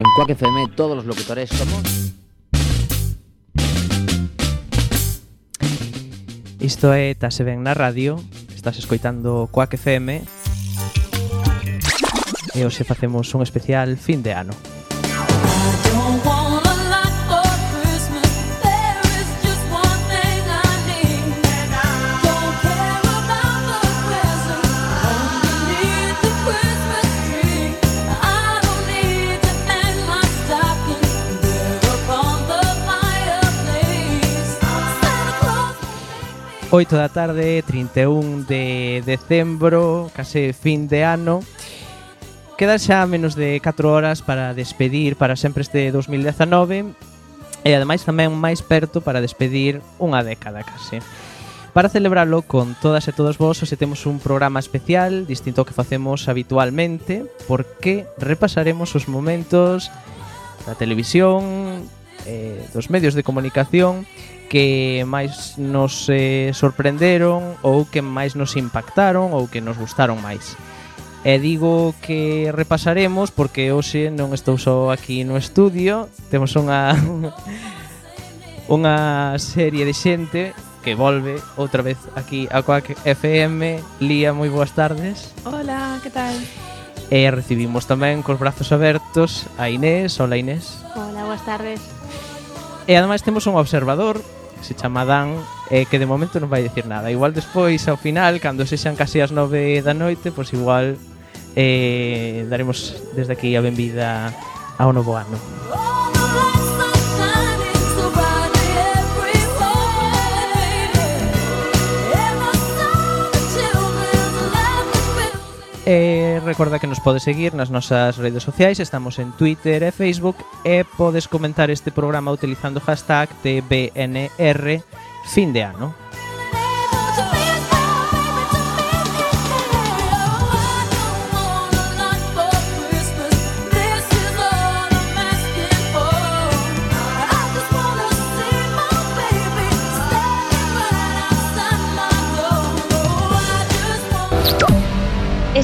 En Quack FM todos los locutores somos... Isto é Taseben na radio. Estás escoitando Quack FM E hoxe facemos un especial fin de ano. 8 da tarde, 31 de decembro, case fin de ano. Quedan xa menos de 4 horas para despedir para sempre este 2019 e ademais tamén máis perto para despedir unha década case. Para celebrarlo con todas e todos vos, hoxe temos un programa especial, distinto ao que facemos habitualmente, porque repasaremos os momentos da televisión, eh, dos medios de comunicación que máis nos eh, sorprenderon ou que máis nos impactaron ou que nos gustaron máis. E digo que repasaremos porque hoxe non estou só aquí no estudio, temos unha unha serie de xente que volve outra vez aquí a Coac FM. Lía, moi boas tardes. Hola, que tal? E recibimos tamén cos brazos abertos a Inés. Hola, Inés. Hola, boas tardes. E ademais temos un observador se chama Dan e que de momento non vai dicir nada. Igual despois ao final cando sexan casi as nove da noite pois igual eh, daremos desde aquí a benvida ao novo ano. Eh, Recorda que nos podes seguir nas nosas redes sociais. Estamos en Twitter e Facebook. E podes comentar este programa utilizando o hashtag TBNR fin de ano.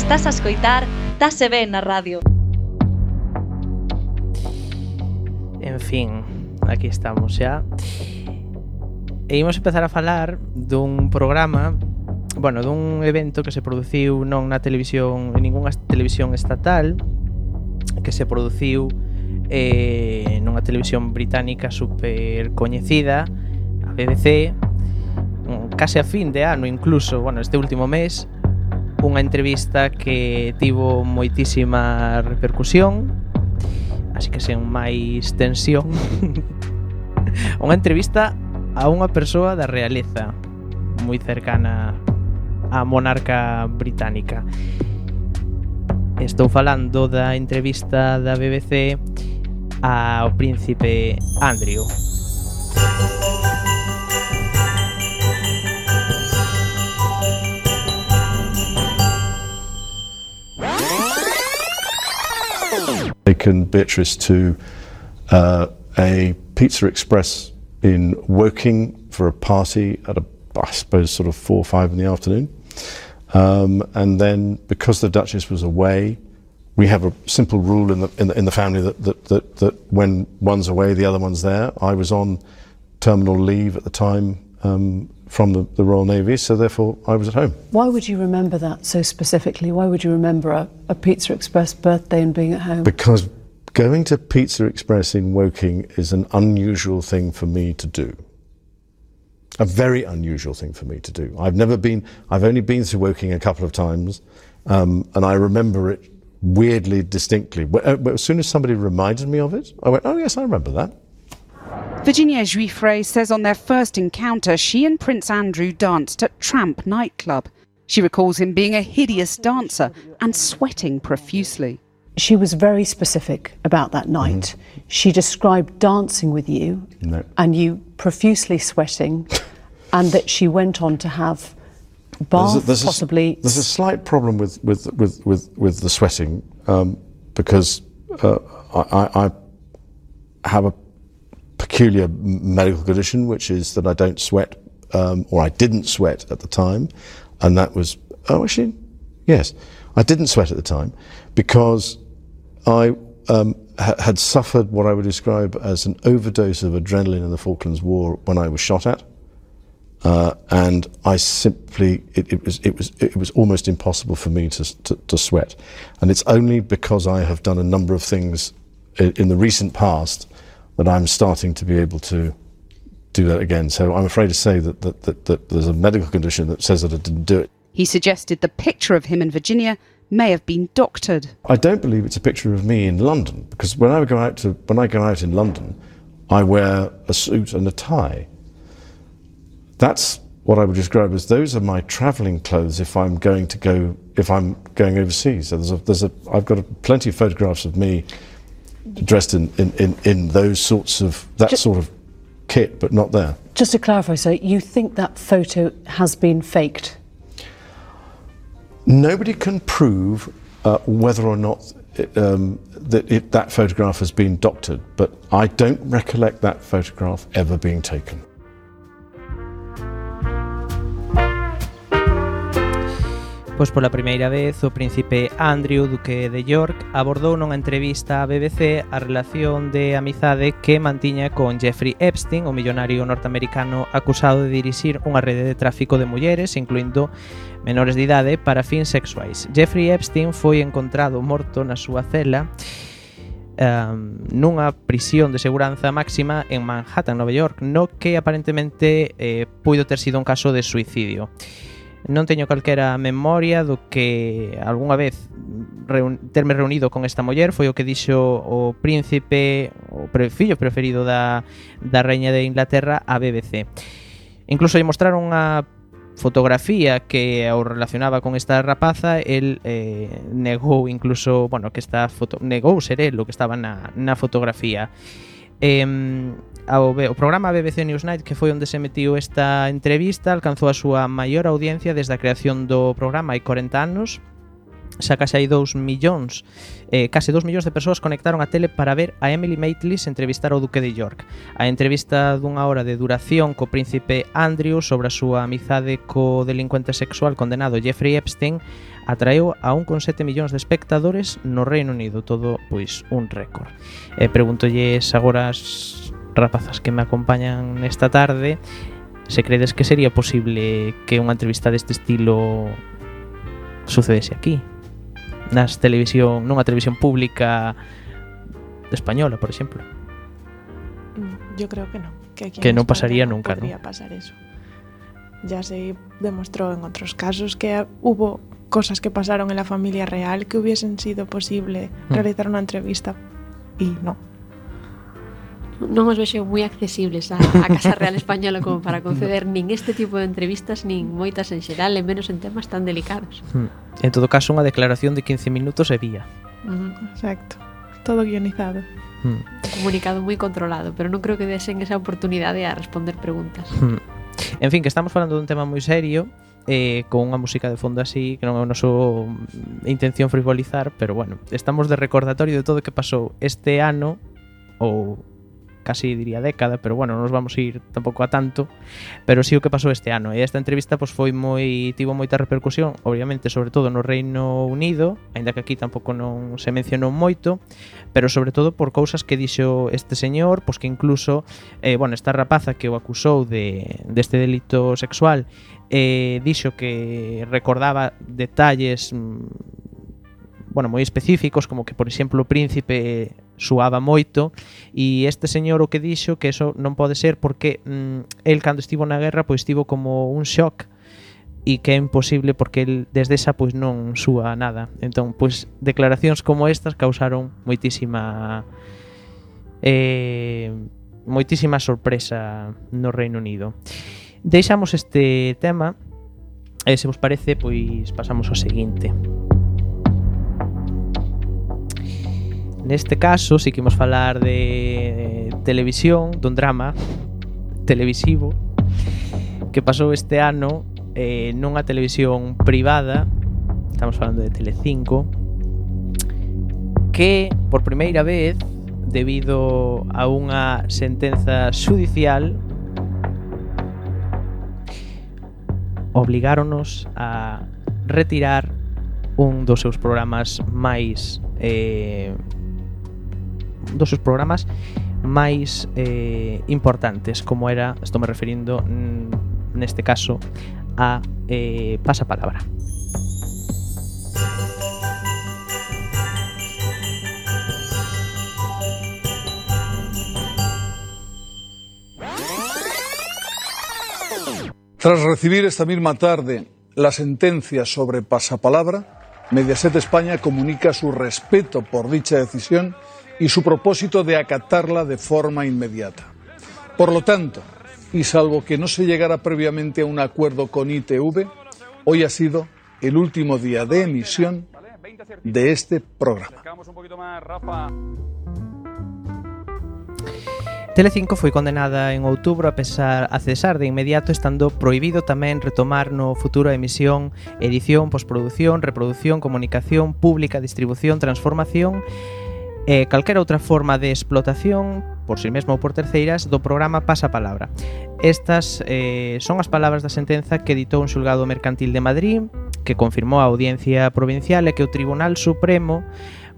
Estás a escoitar Tase Ben na radio. En fin, aquí estamos xa. E imos empezar a falar dun programa bueno, dun evento que se produciu non na televisión, en ningunha televisión estatal, que se produciu eh, nunha televisión británica super coñecida, a BBC, case a fin de ano incluso, bueno, este último mes, unha entrevista que tivo moitísima repercusión, así que sen máis tensión. unha entrevista a unha persoa da realeza moi cercana á monarca británica. Estou falando da entrevista da BBC ao príncipe Andrew. Taken Beatrice to uh, a Pizza Express in Woking for a party at a, I suppose, sort of four or five in the afternoon. Um, and then, because the Duchess was away, we have a simple rule in the in the, in the family that, that, that, that when one's away, the other one's there. I was on terminal leave at the time um, from the, the Royal Navy, so therefore I was at home. Why would you remember that so specifically? Why would you remember a, a Pizza Express birthday and being at home? Because going to Pizza Express in Woking is an unusual thing for me to do. A very unusual thing for me to do. I've never been, I've only been to Woking a couple of times, um, and I remember it weirdly distinctly. Uh, as soon as somebody reminded me of it, I went, oh, yes, I remember that. Virginia Juifre says on their first encounter, she and Prince Andrew danced at Tramp nightclub. She recalls him being a hideous dancer and sweating profusely. She was very specific about that night. She described dancing with you No. and you profusely sweating, and that she went on to have bath, possibly. there's a slight problem with with with with, with the sweating um, because uh, I, I I have a peculiar medical condition, which is that I don't sweat, um, or I didn't sweat at the time, and that was oh actually yes, I didn't sweat at the time because I um, ha- had suffered what I would describe as an overdose of adrenaline in the Falklands War when I was shot at. Uh, and I simply, it, it, was, it, was, it was almost impossible for me to, to, to sweat. And it's only because I have done a number of things in, in the recent past that I'm starting to be able to do that again. So I'm afraid to say that, that, that, that there's a medical condition that says that I didn't do it. He suggested the picture of him in Virginia may have been doctored. I don't believe it's a picture of me in London because when I go out to when I go out in London, I wear a suit and a tie. That's what I would describe as those are my travelling clothes if I'm going to go if I'm going overseas. So there's a there's a I've got a, plenty of photographs of me dressed in, in, in, in those sorts of that Ju- sort of kit, but not there. Just to clarify, so you think that photo has been faked? Nobody can prove uh, whether or not it, um, that it, that photograph has been doctored, but I don't recollect that photograph ever being taken. Pois pola primeira vez, o príncipe Andrew, duque de York, abordou nunha entrevista á BBC a relación de amizade que mantiña con Jeffrey Epstein, o millonario norteamericano acusado de dirixir unha rede de tráfico de mulleres, incluindo menores de idade, para fins sexuais. Jeffrey Epstein foi encontrado morto na súa cela um, nunha prisión de seguranza máxima en Manhattan, Nova York, no que aparentemente eh, puido ter sido un caso de suicidio non teño calquera memoria do que algunha vez reun, terme reunido con esta muller foi o que dixo o príncipe o pre, fillo preferido da, da reina de Inglaterra a BBC incluso lle mostraron unha fotografía que o relacionaba con esta rapaza, el eh, negou incluso, bueno, que esta foto negou ser el o que estaba na, na fotografía. Eh, ao, o programa BBC Newsnight que foi onde se metiu esta entrevista alcanzou a súa maior audiencia desde a creación do programa hai 40 anos xa case hai 2 millóns eh, case 2 millóns de persoas conectaron a tele para ver a Emily Maitlis entrevistar ao Duque de York. A entrevista dunha hora de duración co príncipe Andrew sobre a súa amizade co delincuente sexual condenado Jeffrey Epstein atraeu a 1,7 millóns de espectadores no Reino Unido todo pois un récord. Eh, preguntolle agora as rapazas que me acompañan nesta tarde se credes que sería posible que unha entrevista deste estilo sucedese aquí. Nas televisión, nunha televisión pública española, por exemplo. Mm, Yo creo que no. Que, aquí Que en no pasaría nunca, ¿no? Podría pasar eso. Ya se demostró en otros casos que hubo cosas que pasaron en la familia real que hubiesen sido posible Mm. realizar una entrevista y no. non os vexo moi accesibles a, a Casa Real Española como para conceder nin este tipo de entrevistas nin moitas en xeral, e menos en temas tan delicados. Hmm. En todo caso, unha declaración de 15 minutos e día. Exacto. Todo guionizado. Hmm. Comunicado moi controlado, pero non creo que desen esa oportunidade a responder preguntas. Hmm. En fin, que estamos falando dun tema moi serio, eh, con unha música de fondo así que non é o noso mm, intención frivolizar pero bueno, estamos de recordatorio de todo o que pasou este ano ou casi diría década, pero bueno, non nos vamos a ir tampouco a tanto, pero sí o que pasou este ano. E esta entrevista pois foi moi tivo moita repercusión, obviamente, sobre todo no Reino Unido, aínda que aquí tampouco non se mencionou moito, pero sobre todo por cousas que dixo este señor, pois que incluso eh, bueno, esta rapaza que o acusou de deste de delito sexual eh, dixo que recordaba detalles mm, bueno, moi específicos, como que, por exemplo, o príncipe suaba moito e este señor o que dixo que eso non pode ser porque mm, el cando estivo na guerra pois estivo como un shock e que é imposible porque el desde esa pois non súa nada. Entón, pois declaracións como estas causaron moitísima eh, moitísima sorpresa no Reino Unido. Deixamos este tema e se vos parece, pois pasamos ao seguinte. Música Neste caso, si sí que imos falar de televisión, dun drama televisivo que pasou este ano eh, nunha televisión privada estamos falando de Telecinco que por primeira vez debido a unha sentenza judicial obligáronos a retirar un dos seus programas máis eh, dos seus programas máis eh, importantes, como era, estou me referindo mm, neste caso a eh, Pasapalabra. Tras recibir esta misma tarde la sentencia sobre pasapalabra, Mediaset España comunica su respeto por dicha decisión y su propósito de acatarla de forma inmediata. Por lo tanto, y salvo que no se llegara previamente a un acuerdo con ITV, hoy ha sido el último día de emisión de este programa. Telecinco foi condenada en outubro a pesar a cesar de inmediato estando prohibido tamén retomar no futuro a emisión, edición, postproducción, reproducción, comunicación, pública, distribución, transformación e calquera outra forma de explotación por si sí mesmo ou por terceiras do programa Pasa Palabra. Estas eh, son as palabras da sentenza que editou un xulgado mercantil de Madrid que confirmou a audiencia provincial e que o Tribunal Supremo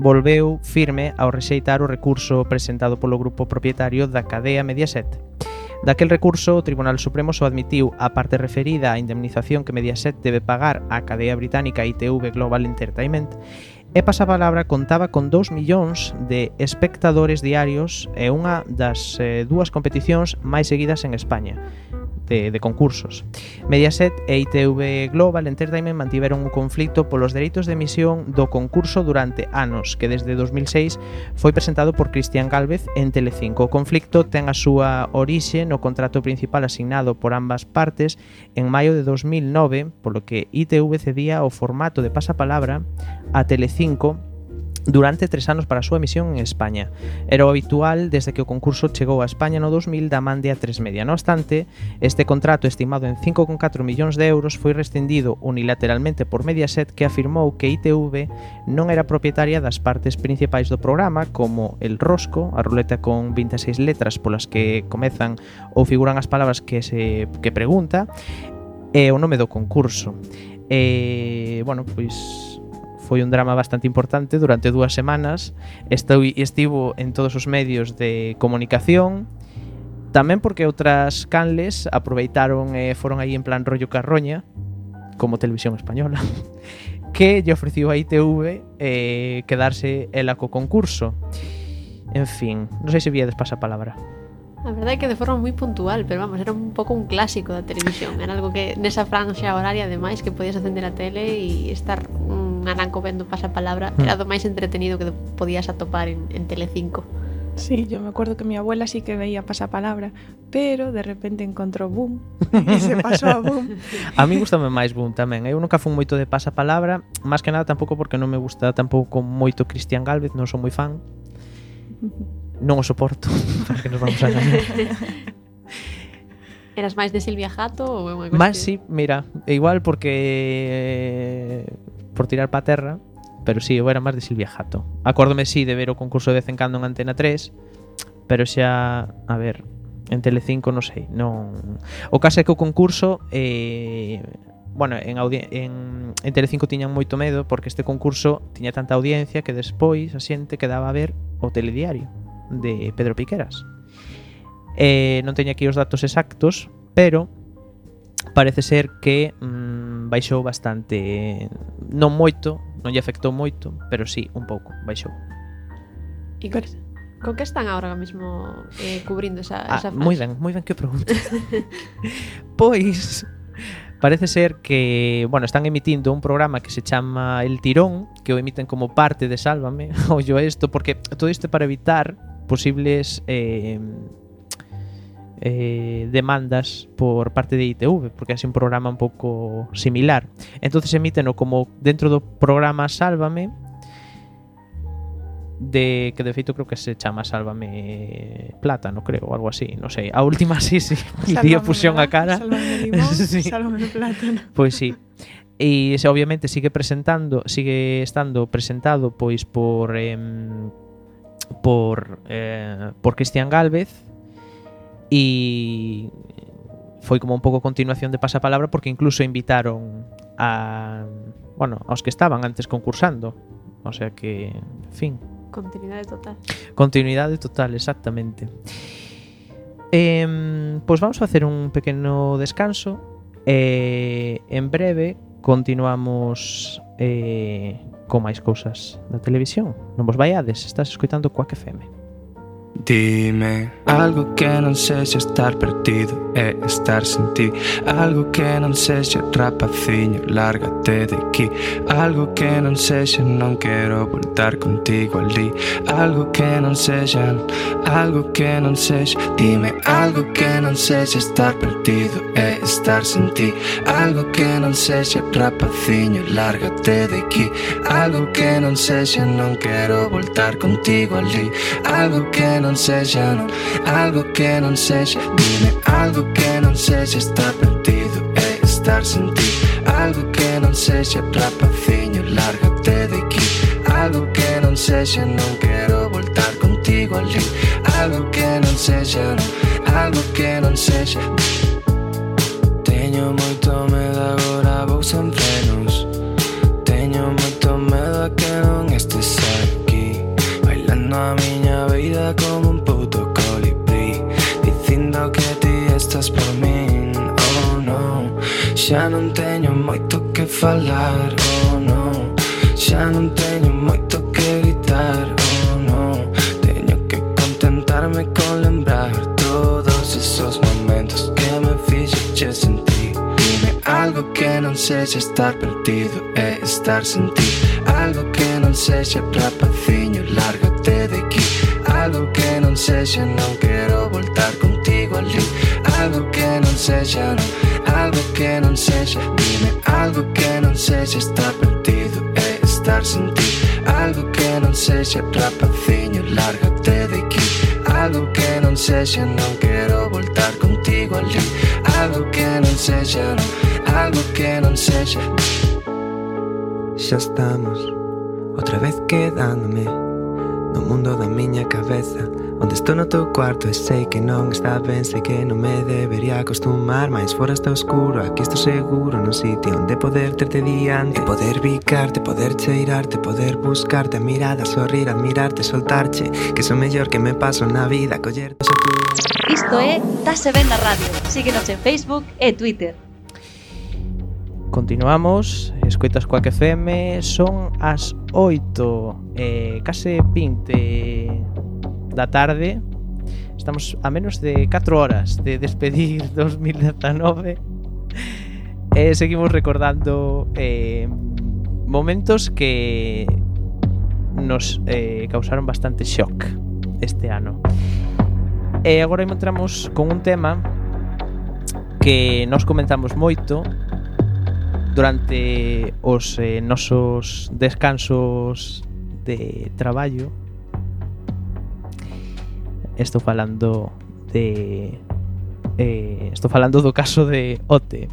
volveu firme ao rexeitar o recurso presentado polo grupo propietario da cadea Mediaset. Daquel recurso, o Tribunal Supremo só admitiu a parte referida á indemnización que Mediaset debe pagar á cadea británica ITV Global Entertainment E Pasapalabra contaba con 2 millóns de espectadores diarios e unha das eh, dúas competicións máis seguidas en España de, de concursos. Mediaset e ITV Global Entertainment mantiveron un conflicto polos dereitos de emisión do concurso durante anos, que desde 2006 foi presentado por Cristian Galvez en Telecinco. O conflicto ten a súa orixe no contrato principal asignado por ambas partes en maio de 2009, polo que ITV cedía o formato de pasapalabra a Telecinco durante tres anos para a súa emisión en España. Era o habitual desde que o concurso chegou a España no 2000 da man de A3 Media. No obstante, este contrato estimado en 5,4 millóns de euros foi rescindido unilateralmente por Mediaset que afirmou que ITV non era propietaria das partes principais do programa como El Rosco, a ruleta con 26 letras polas que comezan ou figuran as palabras que se que pregunta, e o nome do concurso. E, bueno, pois foi un drama bastante importante durante dúas semanas. Estou, estivo en todos os medios de comunicación tamén porque outras canles aproveitaron e foron aí en plan rollo carroña como televisión española que lle ofreciu a ITV eh, quedarse ela co concurso. En fin, non sei se vía despasa palabra. A verdade é que de forma moi puntual, pero vamos, era un pouco un clásico da televisión. Era algo que nesa franxa horaria, ademais, que podías acender a tele e estar un Naranco vendo pasapalabra mm. era do máis entretenido que podías atopar en, en Telecinco. Sí, yo me acuerdo que mi abuela sí que veía pasapalabra, pero de repente encontró Boom e se pasou a Boom. a mí gustame máis Boom tamén. Eu nunca fun moito de pasapalabra, máis que nada tampouco porque non me gusta tampouco moito Cristian Galvez, non son moi fan. Non o soporto, para que nos vamos a ganar. Eras máis de Silvia Jato ou é unha cuestión? Más, sí, mira, igual porque eh, por tirar pa terra, pero si, sí, eu era máis de Silvia Jato. Acórdome si sí, de ver o concurso de vez en cando en Antena 3, pero xa, a ver, en Telecinco non sei, non... O caso é que o concurso eh, bueno, en, en, en Telecinco tiñan moito medo porque este concurso tiña tanta audiencia que despois a xente quedaba a ver o telediario de Pedro Piqueras. Eh, non teño aquí os datos exactos, pero parece ser que mm, baixou bastante, non moito, non lle afectou moito, pero sí, un pouco, baixou. E con, con que están agora mesmo eh, cubrindo esa, ah, esa fase? Moi ben, moi ben que pregunta. pois, parece ser que, bueno, están emitindo un programa que se chama El Tirón, que o emiten como parte de Sálvame, ollo a isto, porque todo isto para evitar posibles... Eh, eh, demandas por parte de ITV, porque é un programa un pouco similar. Entonces emíteno como dentro do programa Sálvame, de que de feito creo que se chama Sálvame Plátano, creo, algo así, non sei. A última sí, sí, día fusión a cara. Sálvame limón, sí. sálvame plátano. Pois pues sí. E se obviamente sigue presentando, sigue estando presentado pois por eh, por eh, por Cristian Galvez, E foi como un pouco continuación de pasapalabra porque incluso invitaron a bueno, aos que estaban antes concursando. O sea que, en fin, continuidade total. Continuidade total, exactamente. Eh, pois vamos facer un pequeno descanso e eh, en breve continuamos eh, con máis cousas da televisión. Non vos vaiades, estás escoitando Quack FM. Dime. Algo que non sexa estar perdido e estar sen ti. Algo que non sexa rapaciño, lárgate de aquí. Algo que non sexa non quero voltar contigo ali Algo que non sexa, algo que non sexa Dime algo que non sexa estar perdido e estar sen ti. Algo que non sexa rapaciño, lárgate de aquí. Algo que non sexa non quero voltar contigo ali Algo que non non sexa non, algo que non sexa Dime algo que non sexa estar perdido e estar sen ti. Algo que non sexa rapaciño, lárgate de aquí Algo que non sexa non quero voltar contigo ali Algo que non sexa non, algo que non sexa Xa non teño moito que falar, oh no. Xa non teño moito que gritar, oh no. Teño que contentarme con lembrar Todos esos momentos que me fixeche sentir. Dime algo que non sexa estar perdido e estar sen ti. Algo que non sexa rapaciño, lárgate de aquí. Algo que non sexa non quero voltar contigo ali Algo que non sexa non sexa estar perdido e estar sen ti. Algo que non sexa rapaciño, lárgate de aquí. Algo que non sexa non quero voltar contigo ali Algo que non sexa, non, algo que non sexa Xa estamos, outra vez quedándome. No mundo da miña cabeza Onde estou no teu cuarto e sei que non está ben Sei que non me debería acostumar Mais fora está oscuro, aquí estou seguro No sitio onde poder terte diante. E poder bicarte, poder cheirarte Poder buscarte a mirada, sorrir, admirarte Soltarche, que sou mellor que me paso na vida Coller. Isto é Tase Ben na Radio. Síguenos en Facebook e Twitter. Continuamos, escoitas coa que FM, son as 8 eh, case 20 da tarde. Estamos a menos de 4 horas de despedir 2019 e eh, seguimos recordando eh, momentos que nos eh, causaron bastante shock este ano. E agora entramos con un tema que nos comentamos moito durante os eh, nosos descansos de traballo Estou falando de eh, Estou falando do caso de Ote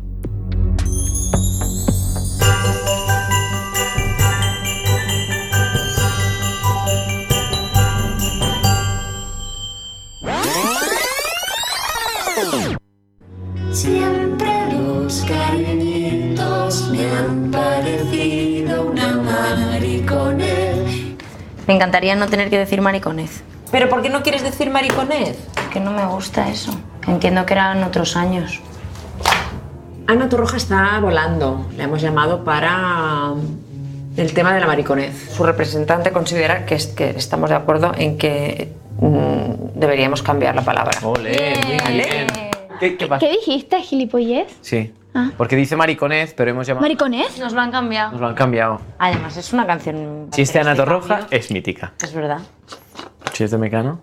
Me encantaría no tener que decir mariconez. ¿Pero por qué no quieres decir mariconez? Que no me gusta eso. Entiendo que eran otros años. Ana Torroja está volando. Le hemos llamado para el tema de la mariconez. Su representante considera que, es- que estamos de acuerdo en que mm, deberíamos cambiar la palabra. Ole, muy bien. ¿Qué, qué? ¿Qué dijiste, gilipollez? Sí. Ah. Porque dice mariconez, pero hemos llamado. ¿Mariconez? Nos lo han cambiado. Nos lo han cambiado. Además, es una canción. Si es de Ana bastante Torroja, fácil. es mítica. Es verdad. Si es de Mecano.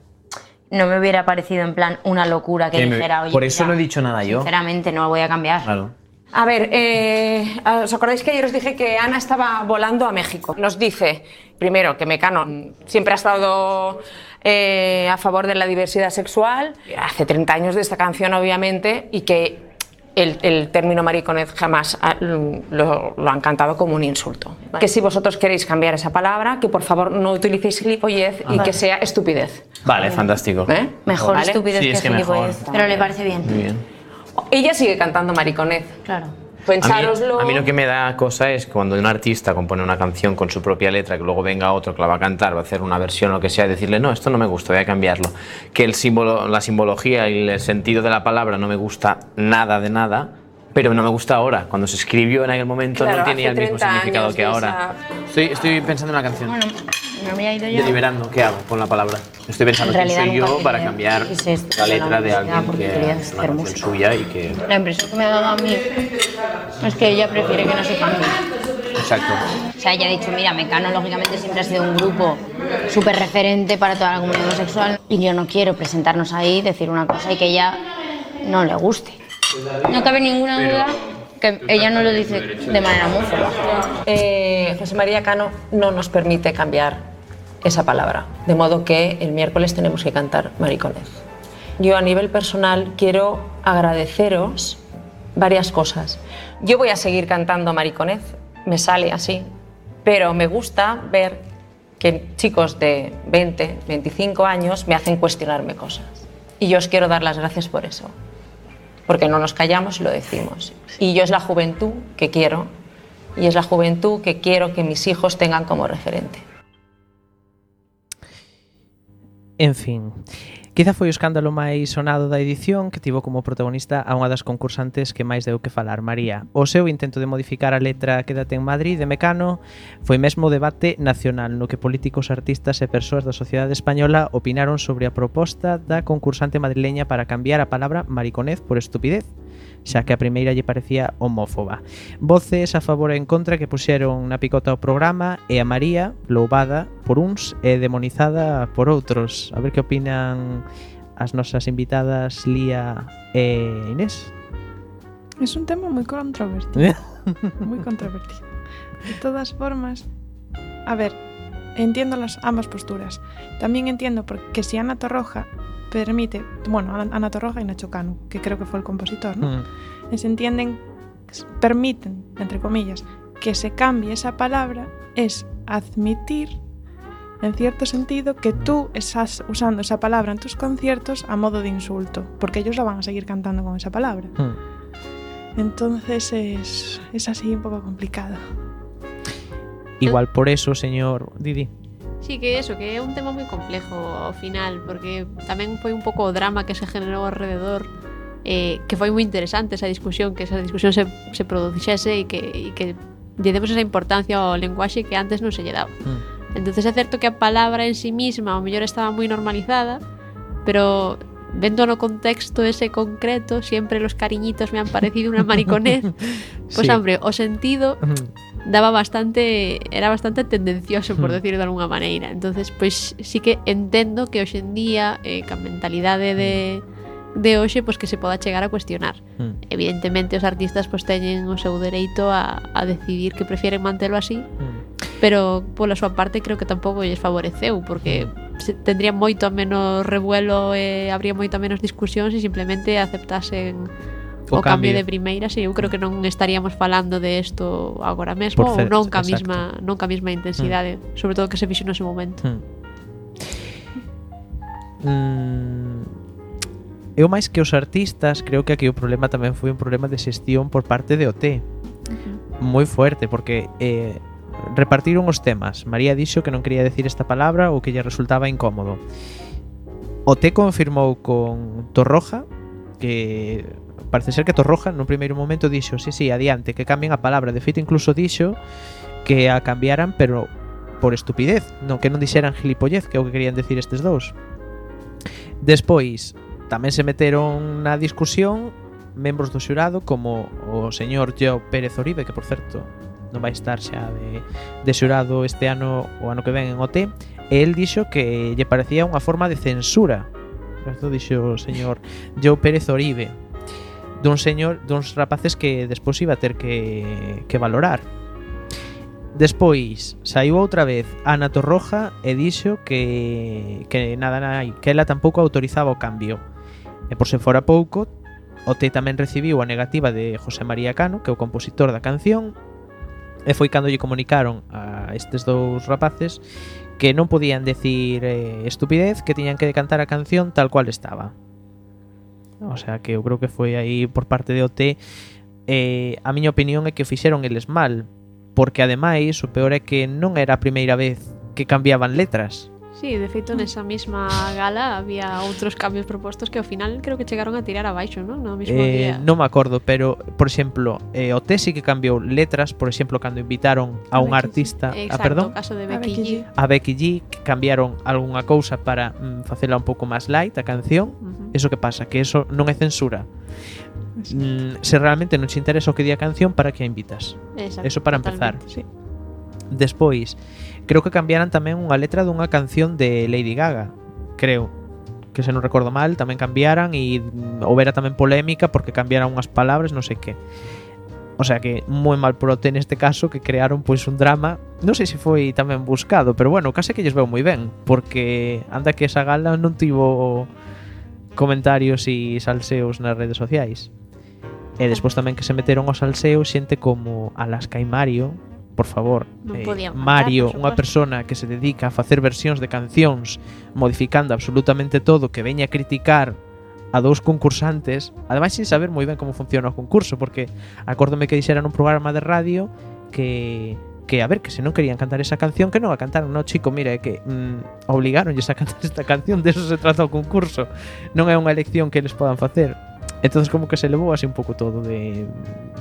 No me hubiera parecido en plan una locura que que me- dijera, oye. Por eso mira, no he dicho nada yo. Sinceramente, no lo voy a cambiar. Claro. A ver, eh, ¿os acordáis que ayer os dije que Ana estaba volando a México? Nos dice, primero, que Mecano siempre ha estado eh, a favor de la diversidad sexual, hace 30 años de esta canción, obviamente, y que el, el término mariconez jamás ha- lo, lo han cantado como un insulto. Que si vosotros queréis cambiar esa palabra, que por favor no utilicéis gilipollez y Vale. que sea estupidez. Vale, fantástico. Mejor ¿Vale? estupidez Sí, que es que mejor. gilipollas. Pero le parece bien. Muy bien. Ella sigue cantando mariconez. Claro. A mí, lo que me da cosa es cuando un artista compone una canción con su propia letra, que luego venga otro que la va a cantar, va a hacer una versión o lo que sea, decirle, no, esto no me gusta, voy a cambiarlo. Que el símbolo, la simbología y el sentido de la palabra no me gusta nada de nada, pero no me gusta ahora. Cuando se escribió en aquel momento Claro, no tenía el mismo 30 significado años que ahora. Estoy, estoy pensando en una canción. Bueno, me había ido yo. Deliberando, ¿qué hago con la palabra? Estoy pensando En quién soy yo para cambiar esto, la letra de alguien porque que es una canción suya y que... La impresión que me ha dado a mí es que ella prefiere que no se cambie. Exacto. O sea, ella ha dicho, mira, Mecano lógicamente siempre ha sido un grupo súper referente para toda la comunidad homosexual y yo no quiero presentarnos ahí, decir una cosa y que ella no le guste. No cabe ninguna duda que ella no lo dice de manera homófoba. Eh, José María Cano no nos permite cambiar esa palabra, de modo que el miércoles tenemos que cantar mariconez. Yo a nivel personal quiero agradeceros varias cosas. Yo voy a seguir cantando mariconez, me sale así, pero me gusta ver que chicos de 20, 25 años me hacen cuestionarme cosas. Y yo os quiero dar las gracias por eso, porque no nos callamos y lo decimos. Y yo es la juventud que quiero y es la juventud que quiero que mis hijos tengan como referente. En fin, Quizá foi o escándalo máis sonado da edición que tivo como protagonista a unha das concursantes que máis deu que falar, María. O seu intento de modificar a letra Quédate en Madrid de Mecano foi mesmo debate nacional no que políticos, artistas e persoas da sociedade española opinaron sobre a proposta da concursante madrileña para cambiar a palabra mariconez por estupidez xa que a primeira lle parecía homófoba. Voces a favor e en contra que puxeron na picota o programa e a María, por uns e demonizada por outros. A ver que opinan as nosas invitadas Lía e Inés. Es un tema muy controvertido. muy controvertido. De todas formas, a ver, entiendo las ambas posturas. También entiendo porque si Ana Torroja permite, bueno, Ana Torroja y Nacho Cano, que creo que fue el compositor, ¿no? Mm. Se entienden, permiten, entre comillas, que se cambie esa palabra, es admitir, en cierto sentido, que tú estás usando esa palabra en tus conciertos a modo de insulto, porque ellos la van a seguir cantando con esa palabra. Mm. Entonces es, es así un poco complicado. Igual por eso, señor Didi. Sí, que eso, que é un tema moi complexo ao final, porque tamén foi un pouco o drama que se generou alrededor eh, que foi moi interesante esa discusión, que esa discusión se, se produxese e que, e que lle demos esa importancia ao lenguaxe que antes non se lle daba. Mm. Entonces é certo que a palabra en sí misma ao mellor estaba moi normalizada, pero vendo no contexto ese concreto, siempre los cariñitos me han parecido una mariconez. Pues Sí. hombre, o sentido daba bastante era bastante tendencioso por hmm. decirlo de algunha maneira. Entonces pois pues, sí que entendo que hoxe en día eh, ca mentalidade de hmm. de hoxe pois pues, que se poda chegar a cuestionar. Mm. evidentemente os artistas pois pues, teñen o seu dereito a, a decidir que prefieren mantelo así mm. pero pola súa parte creo que tampouco lles favoreceu porque hmm. se, tendría moito a menos revuelo e eh, habría moito a menos discusión se simplemente aceptasen o, o cambio, cambio de primeiras e eu creo que non estaríamos falando de isto agora mesmo Por ou nunca exacto. mesma nunca mesma intensidade, mm. sobre todo que se fixo nese momento. Mm. Mm, eu máis que os artistas, creo que aquí o problema tamén foi un problema de xestión por parte de OT. Uh -huh. Moi fuerte, porque eh, repartiron os temas. María dixo que non quería decir esta palabra ou que lle resultaba incómodo. OT confirmou con Torroja que parece ser que Torroja no primeiro momento dixo sí, sí, adiante, que cambien a palabra. De feito incluso dixo que a cambiaran pero por estupidez non que non dixeran gilipollez que é o que querían decir estes dous. Despois tamén se meteron na discusión membros do xurado como o señor Joe Pérez Oribe que por certo non vai estar xa de, de xurado este ano o ano que ven en OT e. El dixo que lle parecía unha forma de censura. Isto dixo o señor Joe Pérez Oribe dun señor, duns rapaces que despois iba a ter que, que valorar. Despois saiu outra vez Ana Torroja e dixo que, que nada nai, que ela tampouco autorizaba o cambio. E por se fora pouco, o T tamén recibiu a negativa de José María Cano, que é o compositor da canción, e foi cando lle comunicaron a estes dous rapaces que non podían decir eh, estupidez, que tiñan que cantar a canción tal cual estaba. O sea que eu creo que foi aí por parte de OT eh, a miña opinión é que fixeron eles mal porque ademais o peor é que non era a primeira vez que cambiaban letras. Sí, de feito nesa mesma gala había outros cambios propostos que ao final creo que chegaron a tirar abaixo, non? No mesmo eh, día. Non me acordo, pero por exemplo, eh, o Tesi que cambiou letras, por exemplo, cando invitaron a, a un Becky artista, G. Exacto, a perdón, o caso de Becky, a Becky G. A Becky G que cambiaron algunha cousa para mm, facela un pouco máis light a canción. Uh -huh. Eso que pasa, que eso non é censura. Mm, se realmente non te interesa o que di a canción, para que a invitas? Exacto, Eso para empezar. Sí. Despois, Creo que cambiaran tamén unha letra dunha canción de Lady Gaga, creo que se non recordo mal, tamén cambiaran e houbera mm, tamén polémica porque cambiaran unhas palabras, non sei que. O sea que moi mal prote neste caso que crearon pois un drama, non sei se foi tamén buscado, pero bueno, case que lles veu moi ben, porque anda que esa gala non tivo comentarios e salseos nas redes sociais. E eh, despois tamén que se meteron os salseos xente como Alaska e Mario, por favor, non eh, Mario, unha persona que se dedica a facer versións de cancións modificando absolutamente todo, que veña a criticar a dous concursantes, ademais sin saber moi ben como funciona o concurso, porque acórdome que dixera nun programa de radio que que a ver que se non querían cantar esa canción que non a cantaron, no chico, mira, é que mm, obligaronlles a cantar esta canción, de eso se trata o concurso. Non é unha elección que eles podan facer. Entonces como que se levou así un pouco todo de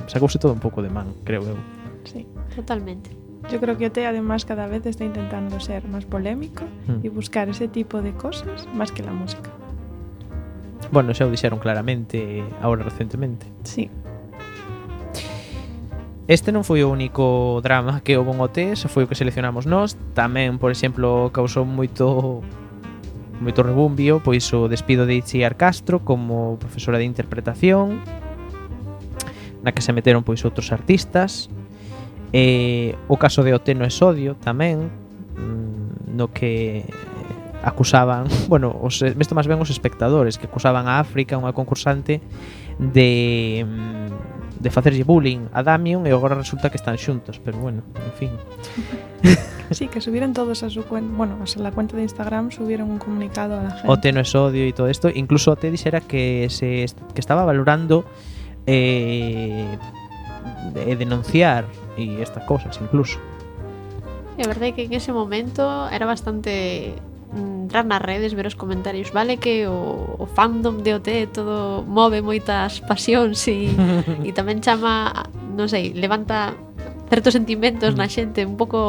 sacouse todo un pouco de man, creo eu. Sí. Totalmente. Yo creo que o además cada vez está intentando ser más polémico mm. y buscar ese tipo de cosas más que la música. Bueno, xa o dixeron claramente ahora recentemente. Sí. Este non foi o único drama que houve en OT, se foi o que seleccionamos nós. Tamén, por exemplo, causou moito moito rebumbio, pois o despido de Itziar Castro como profesora de interpretación, na que se meteron pois outros artistas, Eh, o caso de Oteno e Sodio tamén, mm, no que eh, acusaban, bueno, os, isto máis ben os espectadores que acusaban a África, unha concursante de mm, de facerlle bullying a Damian e agora resulta que están xuntos, pero bueno, en fin. Sí, que subieron todos a su cuenta, bueno, a la cuenta de Instagram subieron un comunicado a la gente. Ote no es odio y todo esto, incluso Ote dijera que se que estaba valorando eh, de denunciar y estas cosas incluso. É verdade que en ese momento era bastante mm, entrar nas redes, ver os comentarios. Vale que o, o fandom de OT todo move moitas pasións e, e tamén chama, non sei, levanta certos sentimentos na xente mm. un pouco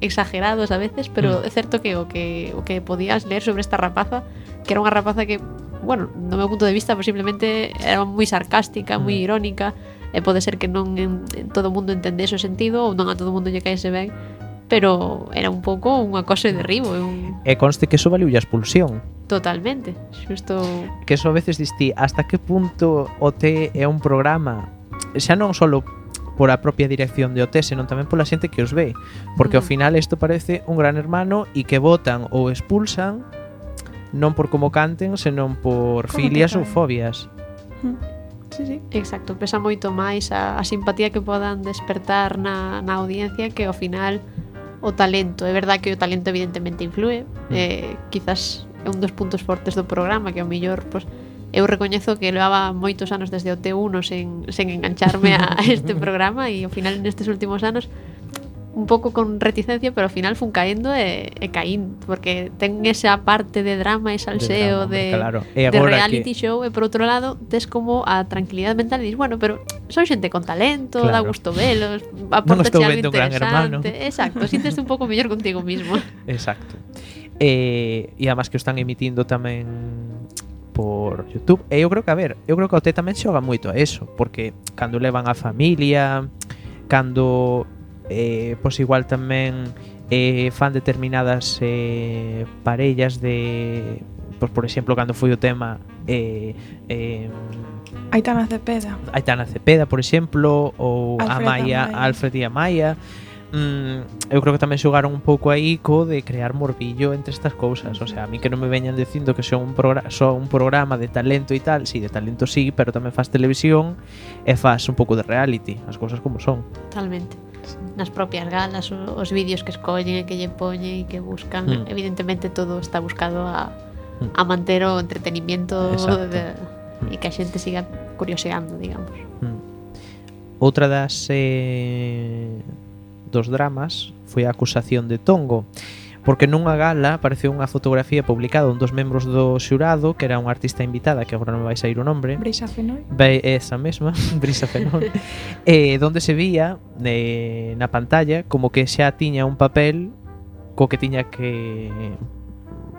exagerados a veces, pero mm. é certo que o que o que podías ler sobre esta rapaza, que era unha rapaza que, bueno, no meu punto de vista posiblemente era moi sarcástica, moi irónica, e pode ser que non en, en todo o mundo entende ese sentido ou non a todo o mundo lle caese ben pero era un pouco un acoso de derribo un... e conste que eso valeu a expulsión totalmente xusto que eso a veces distí hasta que punto o té é un programa xa non só por a propia dirección de OT, senón tamén pola xente que os ve, porque mm. ao final isto parece un gran hermano e que votan ou expulsan non por como canten, senón por como filias ou fobias. Mm. Sí, sí. Exacto, pesa moito máis a, a simpatía que podan despertar na, na audiencia que ao final o talento. É verdad que o talento evidentemente influe, mm. eh, quizás é un dos puntos fortes do programa que ao millor pues, eu recoñezo que levaba moitos anos desde o T1 sen, sen engancharme a este programa e ao final nestes últimos anos un pouco con reticencia, pero ao final fun caendo e, e caín, porque ten esa parte de drama e salseo de, drama, de, claro. e de reality que... show e por outro lado tes como a tranquilidade mental e dis, bueno, pero son xente con talento, claro. gusto velos, aporta no algo interesante. Un gran hermano. Exacto, sinteste un pouco mellor contigo mismo. Exacto. Eh, e además que o están emitindo tamén por YouTube. Eh, e eu creo que, a ver, eu creo que o T tamén xoga moito a eso, porque cando levan a familia, cando eh, pois igual tamén eh, fan determinadas eh, parellas de pois por exemplo cando foi o tema eh, eh, Aitana Cepeda. Aitana Cepeda por exemplo ou Alfred Amaya, Amaya. Alfred e Amaya mm, eu creo que tamén xogaron un pouco aí co de crear morbillo entre estas cousas, o sea, a mí que non me veñan dicindo que son un, son un programa de talento e tal, si, sí, de talento sí, pero tamén faz televisión e faz un pouco de reality, as cousas como son. Totalmente nas propias galas, os vídeos que escollen, que lle poñen e que buscan, mm. evidentemente todo está buscado a, mm. a manter o entretenimiento Exacto. de, e mm. que a xente siga curioseando, digamos. Mm. Outra das eh, dos dramas foi a acusación de Tongo, porque nunha gala apareceu unha fotografía publicada un dos membros do xurado, que era unha artista invitada, que agora non vai sair o nombre. Brisa Fenol. Be, esa mesma, Brisa Fenol. eh, donde se vía eh, na pantalla como que xa tiña un papel co que tiña que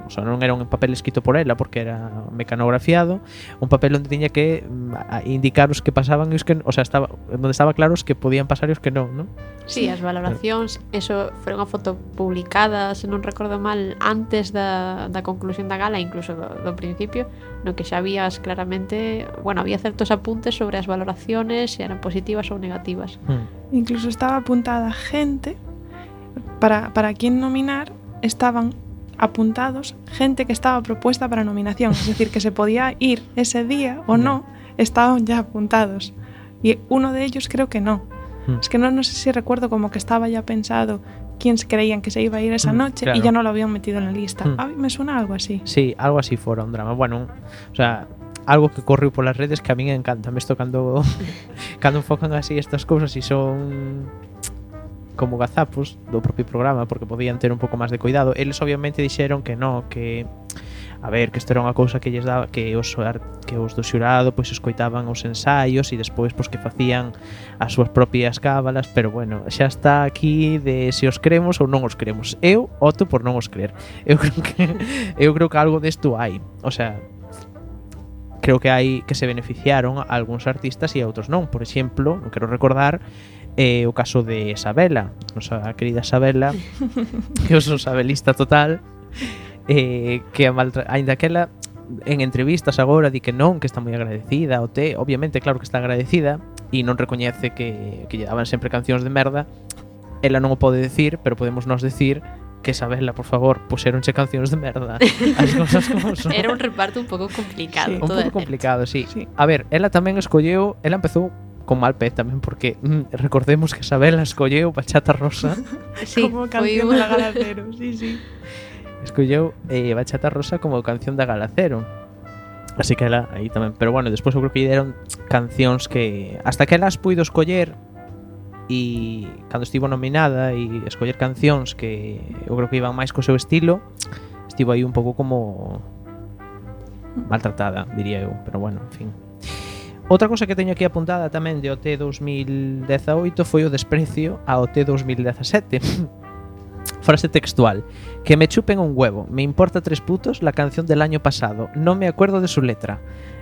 o sea, non era un papel escrito por ela porque era mecanografiado, un papel onde tiña que mm, indicar os que pasaban e os que, o sea, estaba onde estaba claro os que podían pasar e os que non, non? Sí, as valoracións, eso foi unha foto publicada, se non recordo mal, antes da, da conclusión da gala, incluso do, do principio, no que xa habías claramente, bueno, había certos apuntes sobre as valoraciones, se eran positivas ou negativas. Hmm. Incluso estaba apuntada gente para, para quien nominar estaban apuntados gente que estaba propuesta para nominación, es decir, que se podía ir ese día o no, estaban ya apuntados. Y uno de ellos creo que no. Mm. Es que no, no sé si recuerdo como que estaba ya pensado quién se creían que se iba a ir esa Mm, noche claro. y ya no lo habían metido en la lista. Mm. A mí me suena algo así. Sí, algo así fora un drama. Bueno, o sea, algo que correu polas redes que a min encanta. Me isto cando cando enfocan así estas cousas e son como gazapos do propio programa porque podían ter un pouco máis de cuidado. Eles obviamente dixeron que no, que a ver, que isto era unha cousa que lles daba que os que os do xurado pois escoitaban os ensaios e despois pois que facían as súas propias cábalas, pero bueno, xa está aquí de se os cremos ou non os cremos. Eu opto por non os crer. Eu creo que eu creo que algo desto hai. O sea, creo que hai que se beneficiaron a algúns artistas e a outros non. Por exemplo, non quero recordar é o caso de Isabela, nosa querida Isabela, que eu son sabelista total, eh, que a maltra... ainda que ela en entrevistas agora di que non, que está moi agradecida ao te, obviamente claro que está agradecida e non recoñece que, que lle daban sempre cancións de merda ela non o pode decir, pero podemos nos decir que Isabela, por favor, puseronche cancións de merda. As cousas como son. Era un reparto un pouco complicado. Sí, un pouco complicado, sí. sí. A ver, ela tamén escolleu, ela empezou con mal pé tamén porque mm, recordemos que Sabela escolleu Bachata Rosa sí, como canción foi... da Galacero, sí, sí. Escolleu eh, Bachata Rosa como canción da Galacero. Así que ela aí tamén, pero bueno, despois eu creo que lle deron cancións que hasta que elas puido escoller e cando estivo nominada e escoller cancións que eu creo que iban máis co seu estilo, estivo aí un pouco como maltratada, diría eu, pero bueno, en fin. Outra cosa que teño aquí apuntada tamén de OT 2018 foi o desprecio a OT 2017. Frase textual. Que me chupen un huevo. Me importa tres putos la canción del año pasado. No me acuerdo de su letra.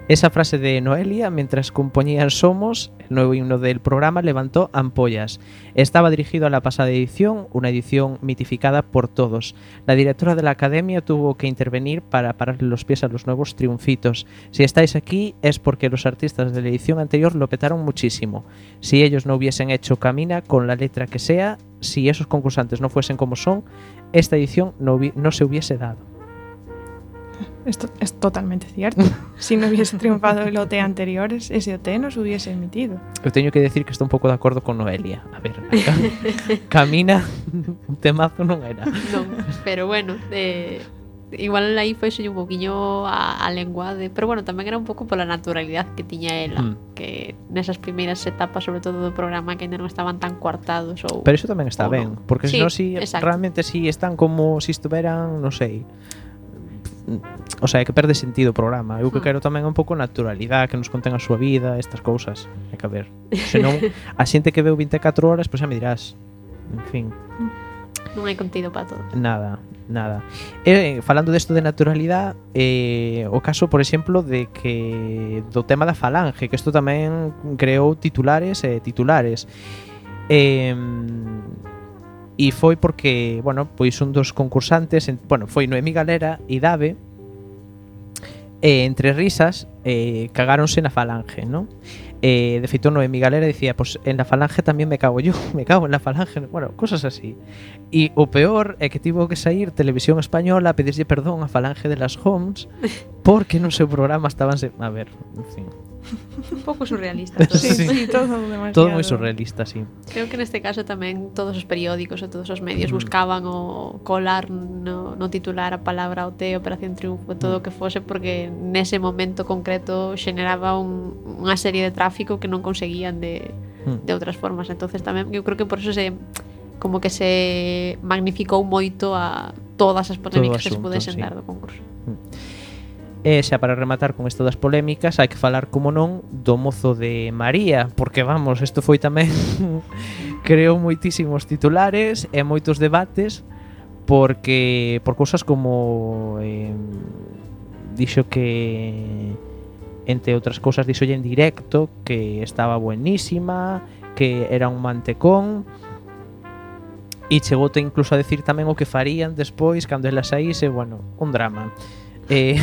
Esa frase de Noelia, mientras componían Somos, el nuevo himno del programa, levantó ampollas. Estaba dirigido a la pasada edición, una edición mitificada por todos. La directora de la academia tuvo que intervenir para pararle los pies a los nuevos triunfitos. Si estáis aquí es porque los artistas de la edición anterior lo petaron muchísimo. Si ellos no hubiesen hecho Camina con la letra que sea, si esos concursantes no fuesen como son, esta edición no, no se hubiese dado. Esto es totalmente cierto. si no hubiese triunfado el OT anteriores, ese OT no se hubiese emitido. Eu teño que decir que estou un pouco de acordo con Noelia. A ver, Camina un temazo non era. Non, pero bueno, eh, igual aí foi un poquinho a, a lenguade, pero bueno, tamén era un pouco pola naturalidade que tiña ela, Mm. que nesas primeiras etapas, sobre todo do programa, que ainda non estaban tan coartados ou Pero iso tamén está ben, non. porque Sí, senón si exacto. realmente si están como si estuveran, non sei, o sea, que perde sentido o programa. Eu que ah. quero tamén é un pouco naturalidade, que nos conten a súa vida, estas cousas. Hai que ver. Senón, a xente que veu 24 horas, pois pues, xa me dirás. En fin. Non hai contido para todo. Nada, nada. Eh, falando desto de naturalidade, eh, o caso, por exemplo, de que do tema da falange, que isto tamén creou titulares e eh, titulares. Eh, e foi porque, bueno, pois un dos concursantes, en, bueno, foi Noemí Galera e Dave, e entre risas eh, cagáronse na falange, ¿no? Eh, de feito Noemí Galera dicía, pues en la falange tamén me cago yo, me cago en la falange, bueno, cosas así. E o peor é que tivo que sair Televisión Española a pedirlle perdón a falange de las Homes porque no seu programa estaban a ver, en fin. un pouco surrealista. Todo. Sí, sí, todo demasiado. Todo moi surrealista, sí. Creo que neste caso tamén todos os periódicos e todos os medios mm. buscaban o colar no, no titular a palabra OT, Operación Triunfo, mm. todo o mm. que fose porque nese momento concreto xeneraba un, unha serie de tráfico que non conseguían de, mm. de outras formas. entonces tamén eu creo que por eso se como que se magnificou moito a todas as polémicas asunto, que se pudesen sí. dar do concurso. Mm. E xa para rematar con isto das polémicas, hai que falar, como non, do mozo de María, porque vamos, isto foi tamén creou moitísimos titulares e moitos debates porque por cousas como eh, dixo que entre outras cousas dixo en directo que estaba buenísima, que era un mantecón e chegote incluso a decir tamén o que farían despois cando ela saíse, bueno, un drama. Eh,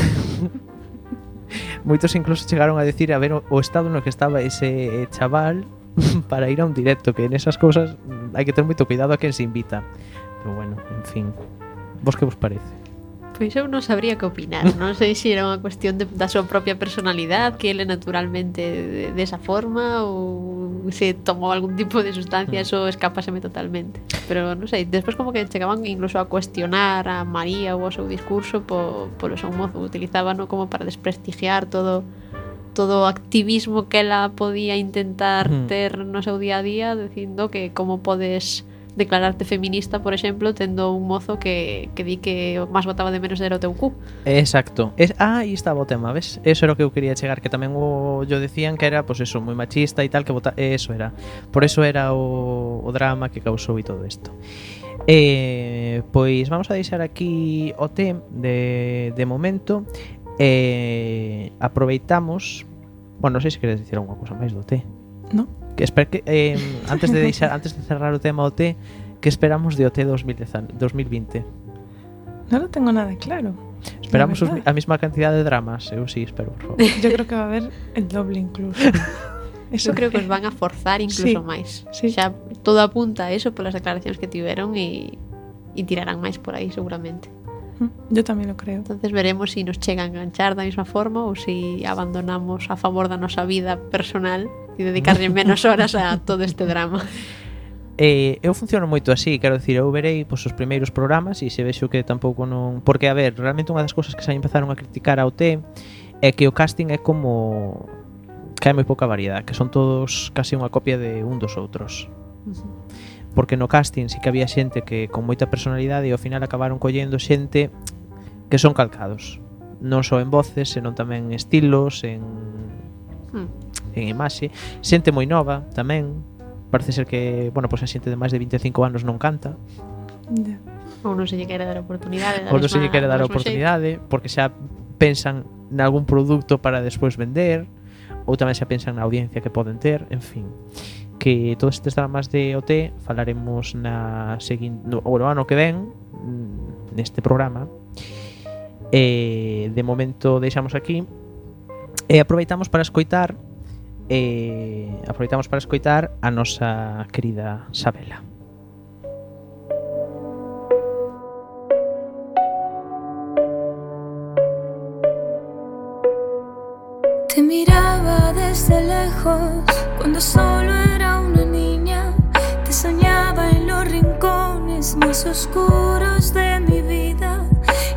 moitos incluso chegaron a decir a ver o, o estado no que estaba ese chaval para ir a un directo, que en esas cousas hai que ter moito cuidado a quen se invita. Pero bueno, en fin. Vos que vos parece? Pois eu non sabría que opinar, non sei se era unha cuestión de, da súa propia personalidade, que ele naturalmente desa de, de forma ou se tomou algún tipo de sustancia, mm. eso escapaseme totalmente. Pero non sei, despois como que chegaban incluso a cuestionar a María ou o seu discurso po, polo seu mozo, utilizábano como para desprestigiar todo todo o activismo que ela podía intentar mm. ter no seu día a día dicindo que como podes declararte feminista, por exemplo, tendo un mozo que, que di que o máis votaba de menos era o teu cu. Exacto. Es, ah, aí estaba o tema, ves? Eso era o que eu quería chegar, que tamén o, yo decían que era, pois pues eso, moi machista e tal, que vota, eso era. Por eso era o, o drama que causou e todo isto. Eh, pois vamos a deixar aquí o té de, de momento eh, aproveitamos Bueno, non sei se queres dicir alguma cousa máis do té. Non. Que esper que eh, antes de deixar antes de cerrar o tema do té, que esperamos de OT 2020? Non lo tengo nada claro. Esperamos os, a mesma cantidad de dramas, eu sí espero, por favor. Yo creo que va a haber el doble incluso. Eso. Creo que os van a forzar incluso sí, máis. Sí. Xa todo apunta a eso polas declaracións que tiveron e, e tirarán máis por aí seguramente. Mm, yo tamén lo creo. Entonces veremos se si nos chega a enganchar da mesma forma ou se si abandonamos a favor da nosa vida personal e dedicarlle menos horas a todo este drama. Eh, eu funciono moito así, quero dicir, eu verei pois, os primeiros programas e se vexo que tampouco non... Porque, a ver, realmente unha das cousas que xa empezaron a criticar ao T é que o casting é como... que hai moi pouca variedade, que son todos casi unha copia de un dos outros. Porque no casting sí que había xente que con moita personalidade e ao final acabaron collendo xente que son calcados. Non só en voces, senón tamén en estilos, en... Hmm en imaxe, xente moi nova tamén, parece ser que, bueno, pois pues a xente de máis de 25 anos non canta. Ou non se lle quere dar oportunidade. Ou non se lle quere dar oportunidade, xeito. porque xa pensan nalgún produto para despois vender, ou tamén xa pensan na audiencia que poden ter, en fin que todos estes dramas de OT falaremos na seguinte no, bueno, ano que ven mm, neste programa eh, de momento deixamos aquí e aproveitamos para escoitar e aproveitamos para escoitar a nosa querida Sabela. Te miraba desde lejos cuando solo era una niña. Te soñaba en los rincones más oscuros de mi vida.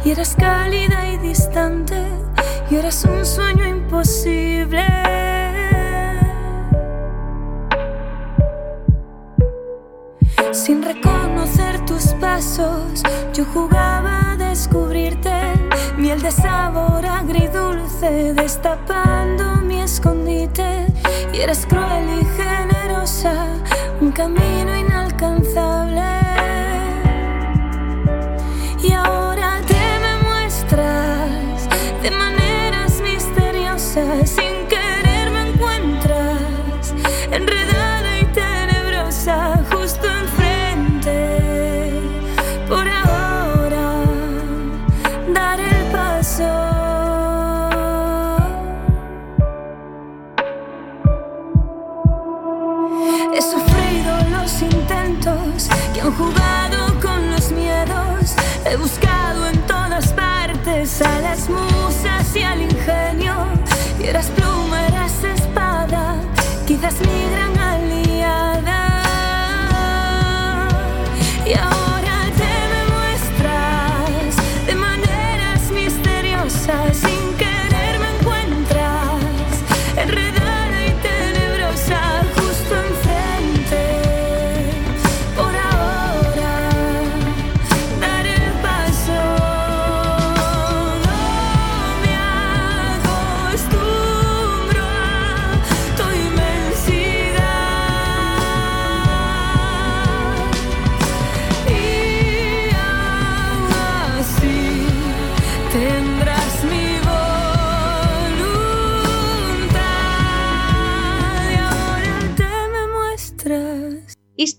Y eras cálida y distante. Y eras un sueño imposible. Sin reconocer tus pasos, yo jugaba a descubrirte. Miel de sabor agridulce, destapando mi escondite. Y eres cruel y generosa, un camino inalcanzable. Y ahora te me muestras de maneras misteriosas. Sin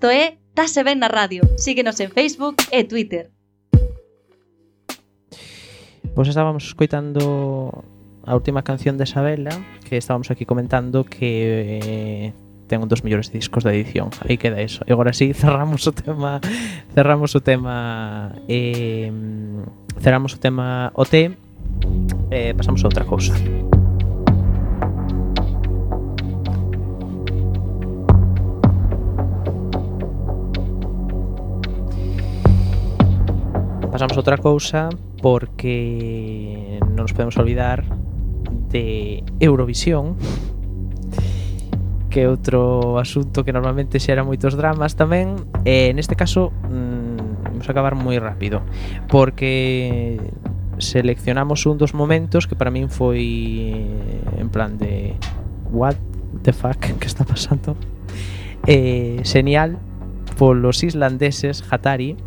Isto é Tase Ben na Radio. Síguenos en Facebook e Twitter. Pois estábamos escoitando a última canción de Isabela que estábamos aquí comentando que eh, ten un dos mellores discos da edición. Aí queda eso. E agora sí, cerramos o tema cerramos o tema eh, cerramos o tema OT eh, pasamos a outra cousa. Música pasamos a outra cousa porque non nos podemos olvidar de Eurovisión que é outro asunto que normalmente xera moitos dramas tamén e neste caso mmm, vamos acabar moi rápido porque seleccionamos un dos momentos que para min foi eh, en plan de what the fuck que está pasando? eh, señal polos islandeses Hatari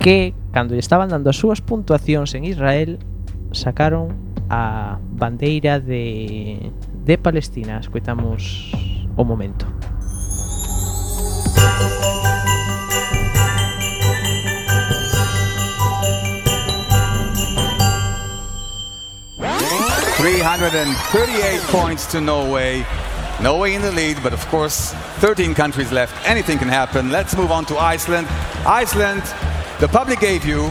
que cando lle estaban dando as súas puntuacións en Israel sacaron a bandeira de, Palestina. Escoitamos o momento. Three hundred and thirty-eight points to Norway. Norway in the lead, but of course, 13 countries left. Anything can happen. Let's move on to Iceland. Iceland, the public gave you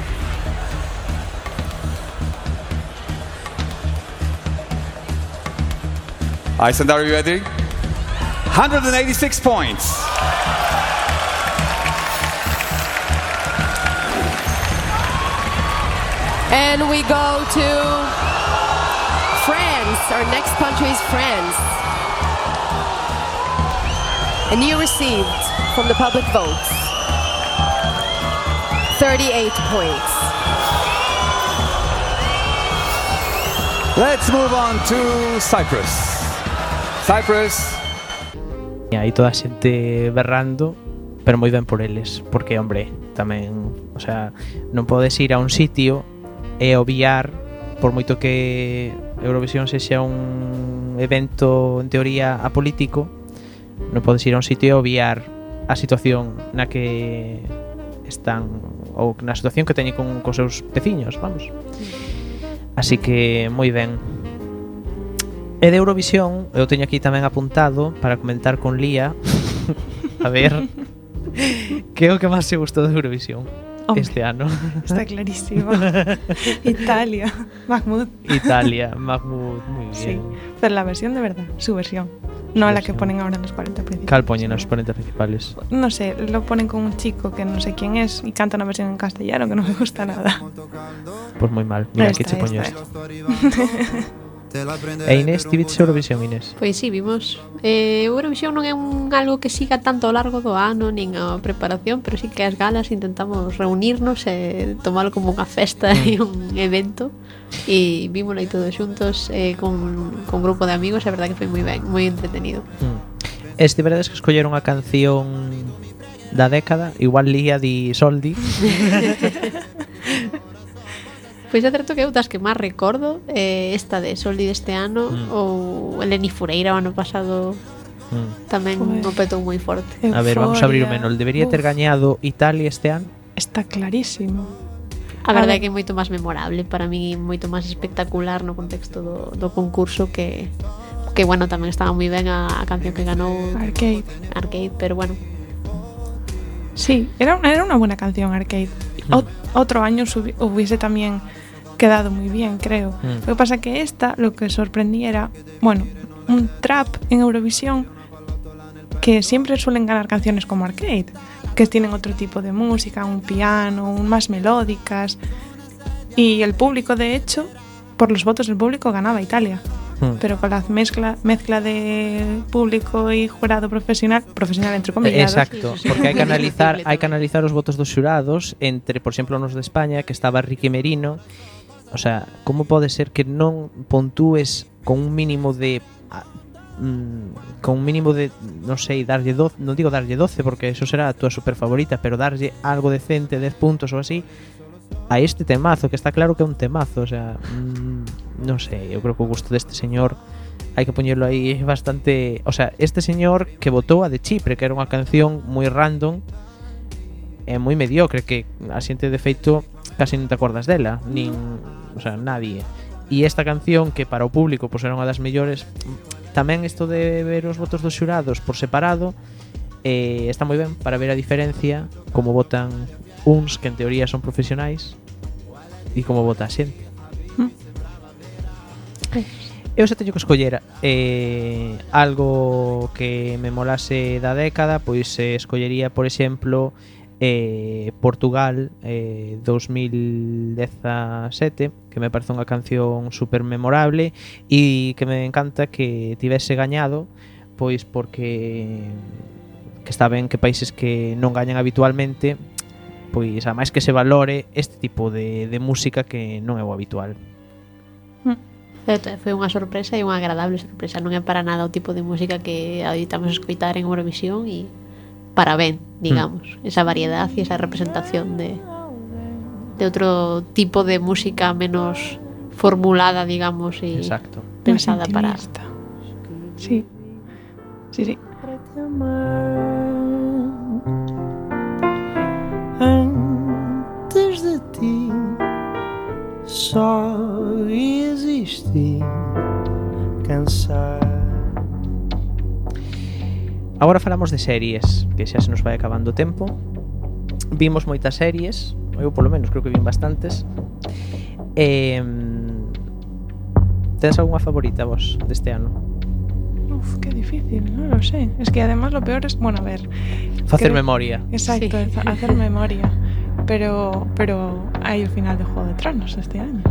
Iceland, you ready? 186 points. And we go to France. Our next country is France. And you received from the public votes 38 points. Let's move on to Cyprus. Cyprus. E aí toda a xente berrando, pero moi ben por eles, porque hombre, tamén, o sea, non podes ir a un sitio e obviar por moito que Eurovisión sexa un evento en teoría apolítico, non podes ir a un sitio e obviar a situación na que están ou na situación que teñen con, con seus veciños, vamos. Así que moi ben. E de Eurovisión, eu teño aquí tamén apuntado para comentar con Lía. a ver, que é o que máis se gustou de Eurovisión? Hombre, este ano? Está clarísimo. Italia, Mahmoud. Italia, Mahmoud, muy bien. Sí, pero la versión de verdad, su versión. No la que ponen ahora en los 40 principales. Cal poñen os ponentes principales? No sé, lo ponen con un chico que no sé quién es y canta una versión en castellano que no me gusta nada. Pois moi mal. Mira, aquí esta, isto. E Inés, ti viste Eurovisión, Inés? Pois si, sí, vimos. Eh, Eurovisión non é un algo que siga tanto ao largo do ano nin a preparación, pero sí que as galas intentamos reunirnos e tomalo como unha festa mm. e un evento e vimos aí todos xuntos eh, con, con grupo de amigos, a verdade que foi moi ben, moi entretenido. Mm. Estiveredes que escolleron a canción da década, igual lía di Soldi. Pois é certo que eu das que máis recordo eh, Esta de Soldi deste ano mm. Ou Eleni Fureira o ano pasado mm. Tamén pois Uy. no petou moi forte Euforia. A ver, vamos a abrir o menol Debería Uf. ter gañado Italia este ano? Está clarísimo A verdade é que é moito máis memorable Para mí moito máis espectacular No contexto do, do concurso que que bueno, tamén estaba moi ben a, a canción que ganou Arcade. Arcade, pero bueno. Sí, era, era una buena canción Arcade. Mm. Ot, outro año hubiese también quedado muy bien, creo. Mm. Lo que pasa que esta, lo que sorprendía era, bueno, un trap en Eurovisión que siempre suelen ganar canciones como Arcade, que tienen otro tipo de música, un piano, un más melódicas. Y el público, de hecho, por los votos del público ganaba Italia. Mm. Pero con la mezcla, mezcla de público y jurado profesional, profesional entre comillas. Exacto, porque hai que analizar, hai que analizar os votos dos xurados entre, por exemplo, nos de España, que estaba Ricky Merino O sea, como pode ser que non pontúes con un mínimo de a, mm, con un mínimo de, non sei, darlle 12, non digo darlle 12 porque eso será a túa super favorita, pero darlle algo decente, 10 puntos ou así, a este temazo, que está claro que é un temazo, o sea, mm, non sei, eu creo que o gusto deste señor hai que poñerlo aí bastante, o sea, este señor que votou a de Chipre, que era unha canción moi random, é moi mediocre que a xente de feito casi non te acordas dela, nin, o sea, nadie. E esta canción que para o público pois pues, era unha das mellores, tamén isto de ver os votos dos xurados por separado eh, está moi ben para ver a diferencia como votan uns que en teoría son profesionais e como vota a xente. Hmm. Eu se teño que escoller eh, algo que me molase da década, pois eh, escollería, por exemplo, eh, Portugal eh, 2017 que me parece unha canción super memorable e que me encanta que tivese gañado pois porque que está ben que países que non gañan habitualmente pois a máis que se valore este tipo de, de música que non é o habitual. Hmm. Foi unha sorpresa e unha agradable sorpresa. Non é para nada o tipo de música que Aditamos escoitar en Eurovisión E para ben, digamos Esa variedad e esa representación de de outro tipo de música menos formulada, digamos e Exacto. pensada para Sí. Sí, sí. Antes de ti só cansar. Agora falamos de series, que xa se nos vai acabando o tempo. Vimos moitas series, eu polo menos creo que vin bastantes. Eh, tens algunha favorita vos deste ano? Uf, qué difícil, no lo sé. Es que además lo peor es, bueno, a ver. Facer creo, memoria. Exacto, sí. hacer memoria. Pero, pero hay el final de Juego de Tronos este año.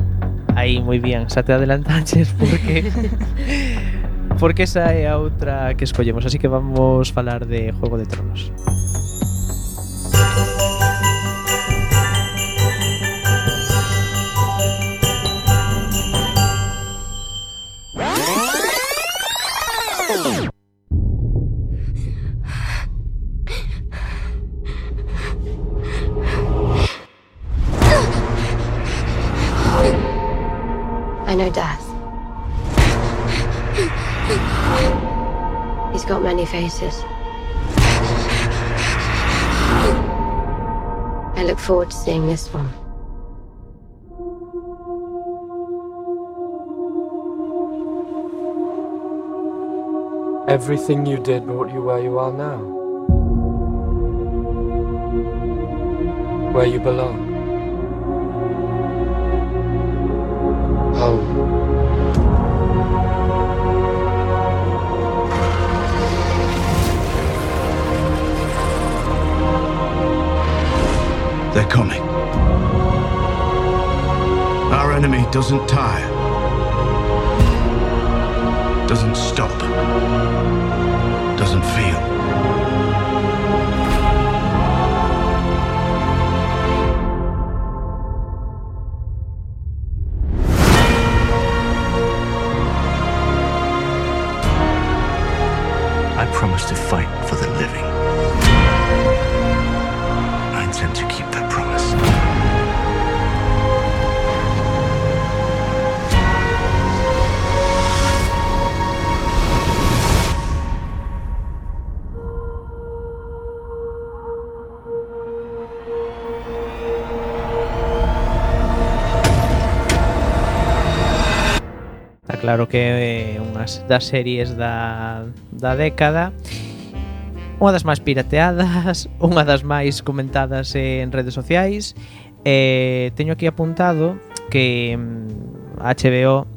Aí, moi bien, xa te adelantaches porque porque esa é a outra que escollemos, así que vamos falar de Juego de Tronos. Faces. I look forward to seeing this one. Everything you did brought you where you are now. Where you belong. Home. They're coming. Our enemy doesn't tire, doesn't stop, doesn't feel. claro que é unhas das series da, da década. Unha das máis pirateadas, unha das máis comentadas en redes sociais. Eh, teño aquí apuntado que mm, HBO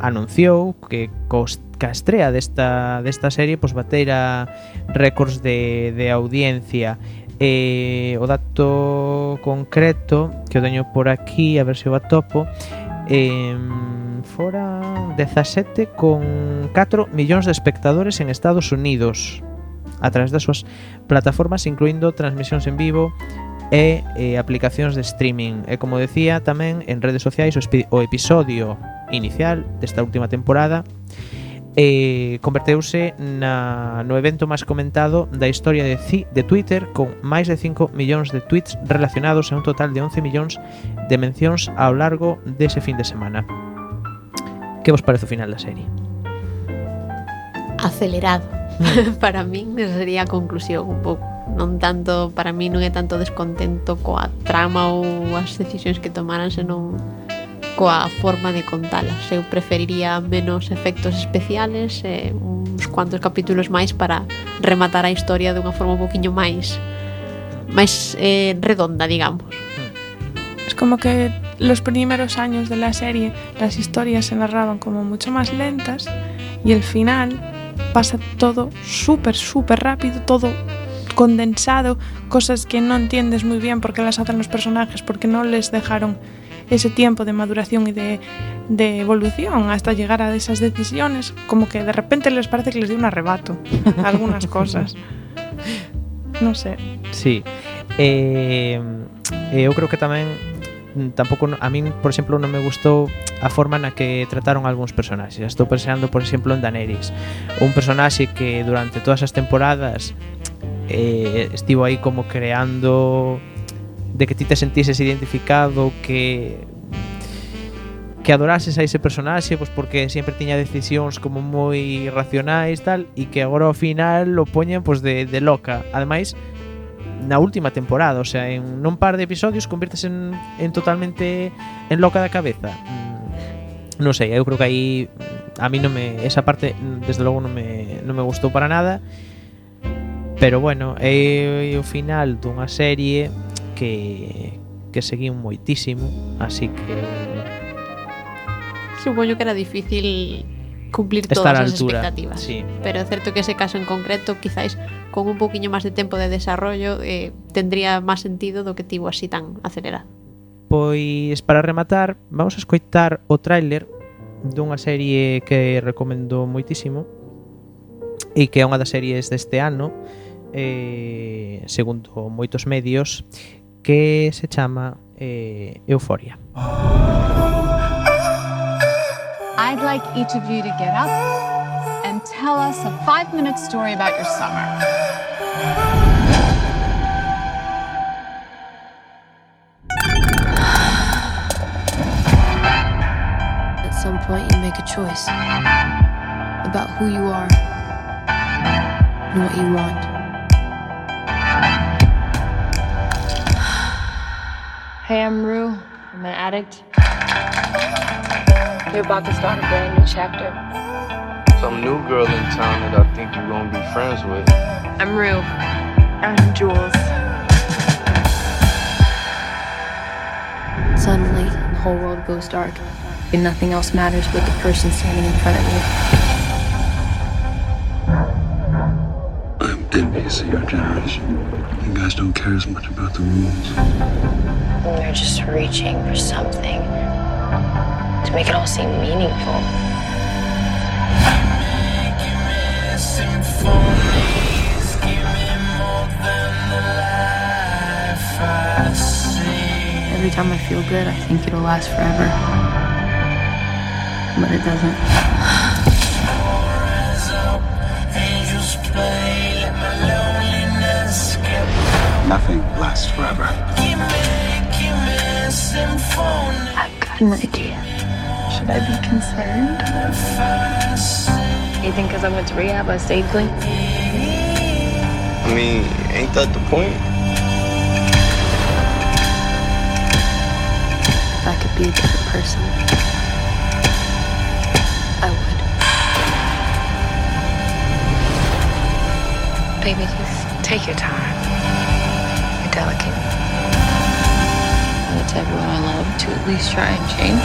anunciou que ca estrea desta, desta serie pois batera récords de, de audiencia. Eh o dato concreto que o teño por aquí a ver se o atopo eh, fora 17 con 4 millóns de espectadores en Estados Unidos a través das súas plataformas incluindo transmisións en vivo e, e aplicacións de streaming. E como decía tamén en redes sociais o, o episodio inicial desta última temporada eh, converteuse na, no evento máis comentado da historia de, de Twitter con máis de 5 millóns de tweets relacionados e un total de 11 millóns de mencións ao largo dese fin de semana. Que vos parece o final da serie? Acelerado. Mm. para min esa sería a conclusión un pouco non tanto, para mí non é tanto descontento coa trama ou as decisións que tomaran, senón coa forma de contalas. Eu preferiría menos efectos especiales eh, e uns cuantos capítulos máis para rematar a historia dunha forma un poquinho máis máis eh, redonda, digamos. Mm. Es como que los primeros años de la serie las historias se narraban como mucho más lentas y el final pasa todo súper, súper rápido, todo condensado, cosas que no entiendes muy bien por qué las hacen los personajes, porque no les dejaron ese tiempo de maduración y de, de evolución hasta llegar a esas decisiones, como que de repente les parece que les dio un arrebato a algunas cosas. No sé. Sí. Eh, eh, eu creo que tamén Mm, tampouco a min, por exemplo, non me gustou a forma na que trataron algúns personaxes. Estou pensando, por exemplo, en Daenerys, un personaxe que durante todas as temporadas eh, estivo aí como creando de que ti te sentises identificado, que que adorases a ese personaxe pois porque sempre tiña decisións como moi racionais tal e que agora ao final lo poñen pois de, de loca. Ademais, na última temporada, o sea, en non par de episodios convirtes en, en totalmente en loca da cabeza. Mm, non sei, eu creo que aí mm, a mí non me esa parte mm, desde logo non me non me gustou para nada. Pero bueno, é, é o final dunha serie que que seguín moitísimo, así que supoño que era difícil cumplir todas as expectativas. Sí. Pero é certo que ese caso en concreto, quizáis con un poquinho máis de tempo de desarrollo, eh, tendría máis sentido do que tivo así tan acelerado. Pois, para rematar, vamos a escoitar o tráiler dunha serie que recomendo moitísimo e que é unha das series deste ano, eh, segundo moitos medios, que se chama eh, Euforia. Euforia. I'd like each of you to get up and tell us a five minute story about your summer. At some point, you make a choice about who you are and what you want. Hey, I'm Rue. I'm an addict. You're about to start a brand new chapter. Some new girl in town that I think you're gonna be friends with. I'm Rue. I'm Jules. Suddenly, the whole world goes dark, and nothing else matters but the person standing in front of you. I'm envious of your generation. You guys don't care as much about the rules. They're just reaching for something to make it all seem meaningful. Every time I feel good, I think it'll last forever. But it doesn't. Nothing lasts forever. I've got an idea. Should I be concerned? You think because I went to rehab, I stayed clean? I mean, ain't that the point? If I could be a different person, I would. Baby, just take your time. You're delicate. I'm the type of one I love to at least try and change.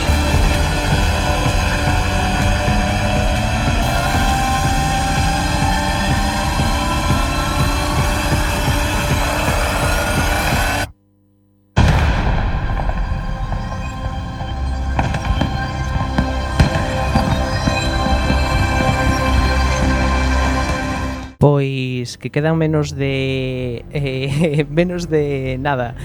Pois que quedan menos de eh, menos de nada.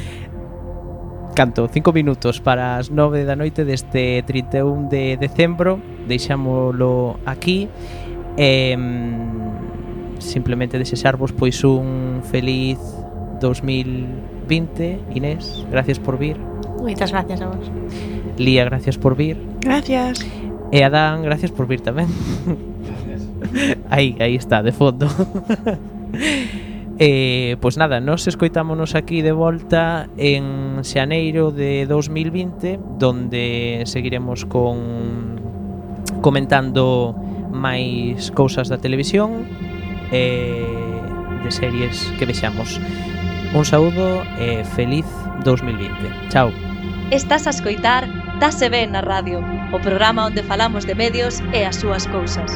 Canto, 5 minutos para as 9 da noite deste 31 de decembro. Deixámolo aquí. Eh, simplemente desexarvos pois un feliz 2020. Inés, gracias por vir. Moitas gracias a vos. Lía, gracias por vir. Gracias. E Adán, gracias por vir tamén. aí, aí está, de fondo. Eh, pois nada, nos escoitámonos aquí de volta en xaneiro de 2020 Donde seguiremos con comentando máis cousas da televisión eh, De series que vexamos. Un saúdo e eh, feliz 2020 Chao. Estás a escoitar Tase Ben na radio O programa onde falamos de medios e as súas cousas.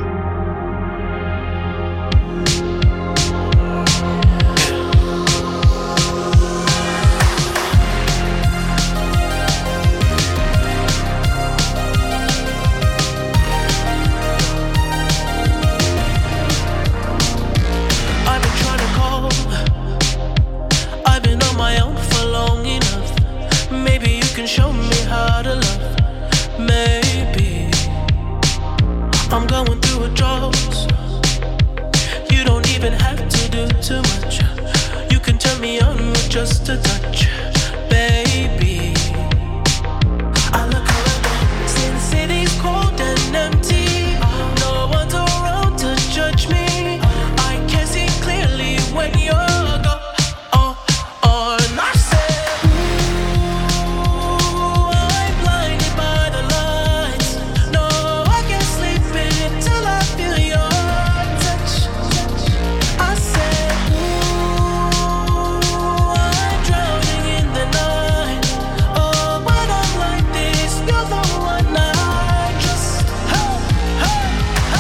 just a